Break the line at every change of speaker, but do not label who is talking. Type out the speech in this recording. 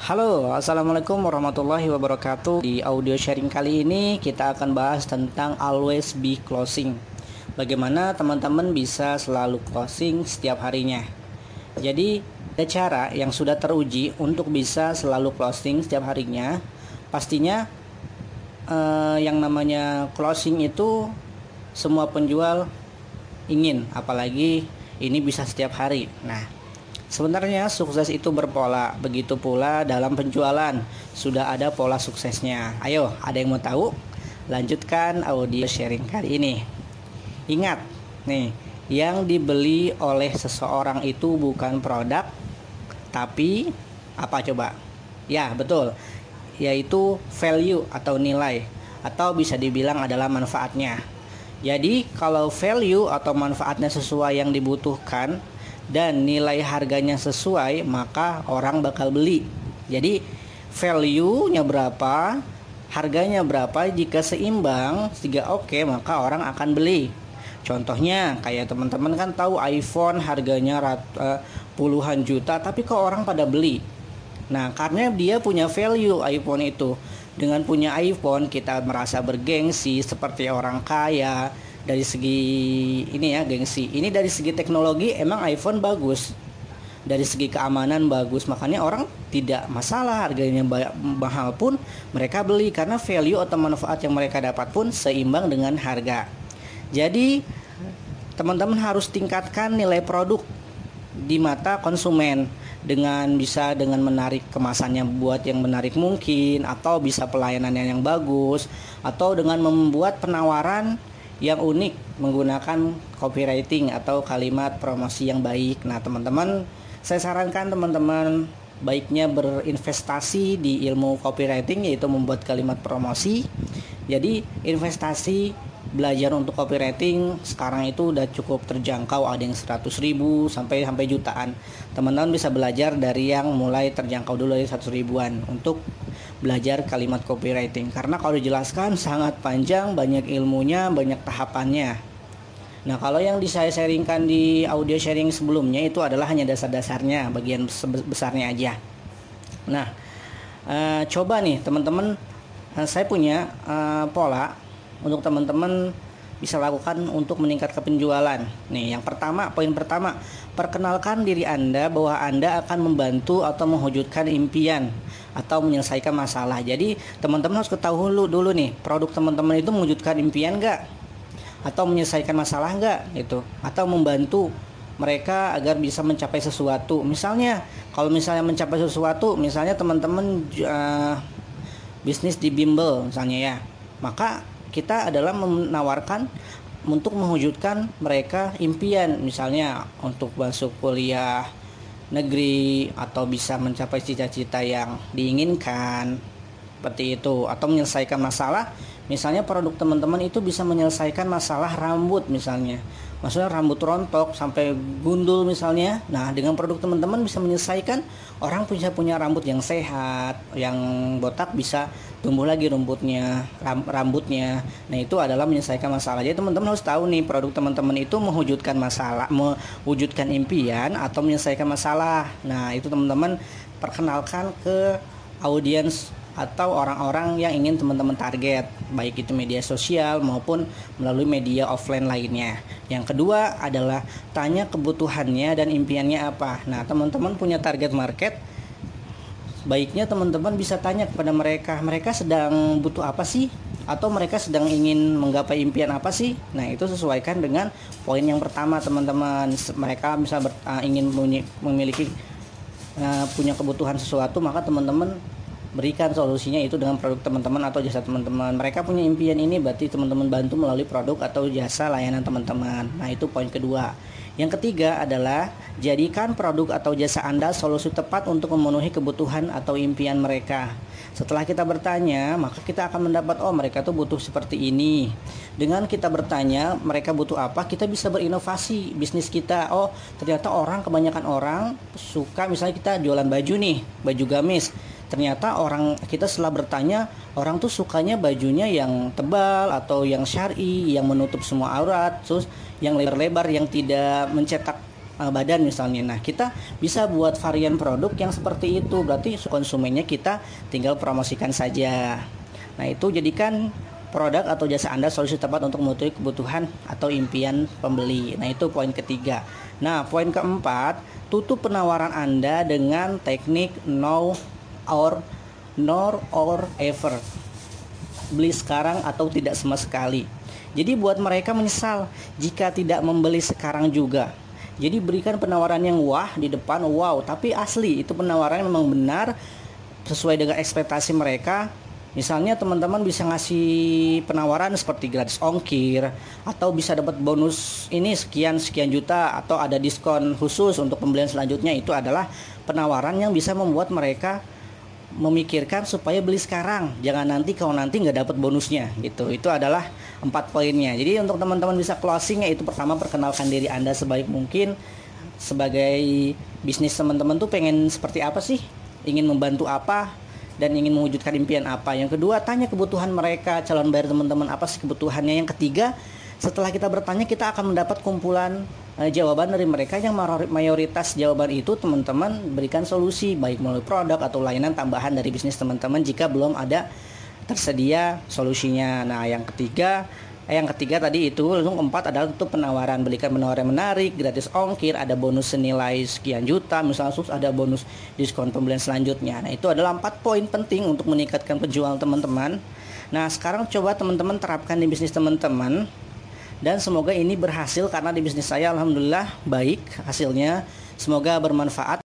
Halo, Assalamualaikum warahmatullahi wabarakatuh. Di audio sharing kali ini kita akan bahas tentang always be closing. Bagaimana teman-teman bisa selalu closing setiap harinya? Jadi ada cara yang sudah teruji untuk bisa selalu closing setiap harinya. Pastinya eh, yang namanya closing itu semua penjual ingin Apalagi ini bisa setiap hari. Nah Sebenarnya sukses itu berpola, begitu pula dalam penjualan. Sudah ada pola suksesnya. Ayo, ada yang mau tahu? Lanjutkan audio sharing kali ini. Ingat, nih, yang dibeli oleh seseorang itu bukan produk, tapi apa coba? Ya, betul. Yaitu value atau nilai atau bisa dibilang adalah manfaatnya. Jadi, kalau value atau manfaatnya sesuai yang dibutuhkan, dan nilai harganya sesuai, maka orang bakal beli. Jadi value-nya berapa, harganya berapa, jika seimbang, jika oke, okay, maka orang akan beli. Contohnya kayak teman-teman kan tahu iPhone harganya rat, uh, puluhan juta, tapi kok orang pada beli. Nah, karena dia punya value iPhone itu. Dengan punya iPhone kita merasa bergengsi seperti orang kaya, dari segi ini ya gengsi. Ini dari segi teknologi emang iPhone bagus. Dari segi keamanan bagus. Makanya orang tidak masalah harganya mahal pun mereka beli. Karena value atau manfaat yang mereka dapat pun seimbang dengan harga. Jadi teman-teman harus tingkatkan nilai produk di mata konsumen. Dengan bisa dengan menarik kemasannya buat yang menarik mungkin atau bisa pelayanannya yang bagus atau dengan membuat penawaran yang unik menggunakan copywriting atau kalimat promosi yang baik. Nah, teman-teman, saya sarankan teman-teman baiknya berinvestasi di ilmu copywriting yaitu membuat kalimat promosi. Jadi, investasi belajar untuk copywriting sekarang itu udah cukup terjangkau ada yang 100 ribu sampai sampai jutaan teman-teman bisa belajar dari yang mulai terjangkau dulu dari 100 ribuan untuk belajar kalimat copywriting karena kalau dijelaskan sangat panjang, banyak ilmunya, banyak tahapannya. Nah, kalau yang saya sharingkan di audio sharing sebelumnya itu adalah hanya dasar-dasarnya, bagian besarnya aja. Nah, e, coba nih teman-teman, e, saya punya e, pola untuk teman-teman bisa lakukan untuk meningkatkan penjualan. Nih, yang pertama, poin pertama, perkenalkan diri Anda bahwa Anda akan membantu atau mewujudkan impian atau menyelesaikan masalah. Jadi, teman-teman harus ketahui dulu, nih, produk teman-teman itu mewujudkan impian enggak? Atau menyelesaikan masalah enggak? Itu. Atau membantu mereka agar bisa mencapai sesuatu. Misalnya, kalau misalnya mencapai sesuatu, misalnya teman-teman uh, bisnis di bimbel misalnya ya, maka kita adalah menawarkan untuk mewujudkan mereka impian. Misalnya untuk masuk kuliah negeri atau bisa mencapai cita-cita yang diinginkan seperti itu atau menyelesaikan masalah misalnya produk teman-teman itu bisa menyelesaikan masalah rambut misalnya. Maksudnya rambut rontok sampai gundul misalnya. Nah dengan produk teman-teman bisa menyelesaikan orang punya punya rambut yang sehat yang botak bisa tumbuh lagi rumputnya rambutnya. Nah itu adalah menyelesaikan masalah. Jadi teman-teman harus tahu nih produk teman-teman itu mewujudkan masalah mewujudkan impian atau menyelesaikan masalah. Nah itu teman-teman perkenalkan ke audiens atau orang-orang yang ingin teman-teman target, baik itu media sosial maupun melalui media offline lainnya. Yang kedua adalah tanya kebutuhannya dan impiannya apa. Nah, teman-teman punya target market, baiknya teman-teman bisa tanya kepada mereka, mereka sedang butuh apa sih? Atau mereka sedang ingin menggapai impian apa sih? Nah, itu sesuaikan dengan poin yang pertama, teman-teman. Mereka bisa uh, ingin memiliki uh, punya kebutuhan sesuatu, maka teman-teman berikan solusinya itu dengan produk teman-teman atau jasa teman-teman. Mereka punya impian ini berarti teman-teman bantu melalui produk atau jasa layanan teman-teman. Nah, itu poin kedua. Yang ketiga adalah jadikan produk atau jasa Anda solusi tepat untuk memenuhi kebutuhan atau impian mereka. Setelah kita bertanya, maka kita akan mendapat oh mereka tuh butuh seperti ini. Dengan kita bertanya mereka butuh apa, kita bisa berinovasi bisnis kita. Oh, ternyata orang kebanyakan orang suka misalnya kita jualan baju nih, baju gamis ternyata orang kita setelah bertanya orang tuh sukanya bajunya yang tebal atau yang syari yang menutup semua aurat terus yang lebar-lebar yang tidak mencetak uh, badan misalnya. Nah, kita bisa buat varian produk yang seperti itu. Berarti konsumennya kita tinggal promosikan saja. Nah, itu jadikan produk atau jasa Anda solusi tepat untuk memenuhi kebutuhan atau impian pembeli. Nah, itu poin ketiga. Nah, poin keempat, tutup penawaran Anda dengan teknik no or nor or ever. Beli sekarang atau tidak sama sekali. Jadi buat mereka menyesal jika tidak membeli sekarang juga. Jadi berikan penawaran yang wah di depan wow, tapi asli itu penawaran memang benar sesuai dengan ekspektasi mereka Misalnya teman-teman bisa ngasih penawaran seperti gratis ongkir atau bisa dapat bonus ini sekian sekian juta atau ada diskon khusus untuk pembelian selanjutnya itu adalah penawaran yang bisa membuat mereka memikirkan supaya beli sekarang. Jangan nanti kalau nanti nggak dapat bonusnya gitu. Itu adalah empat poinnya. Jadi untuk teman-teman bisa closing itu pertama perkenalkan diri anda sebaik mungkin. Sebagai bisnis teman-teman tuh pengen seperti apa sih? Ingin membantu apa? Dan ingin mewujudkan impian apa. Yang kedua, tanya kebutuhan mereka, calon bayar teman-teman apa sih kebutuhannya. Yang ketiga, setelah kita bertanya kita akan mendapat kumpulan e, jawaban dari mereka yang mayoritas jawaban itu teman-teman berikan solusi baik melalui produk atau layanan tambahan dari bisnis teman-teman jika belum ada tersedia solusinya. Nah, yang ketiga Eh, yang ketiga tadi itu langsung empat adalah untuk penawaran. Belikan penawaran menarik gratis ongkir ada bonus senilai sekian juta misalnya sus ada bonus diskon pembelian selanjutnya. Nah itu adalah empat poin penting untuk meningkatkan penjualan teman-teman. Nah sekarang coba teman-teman terapkan di bisnis teman-teman dan semoga ini berhasil karena di bisnis saya alhamdulillah baik hasilnya. Semoga bermanfaat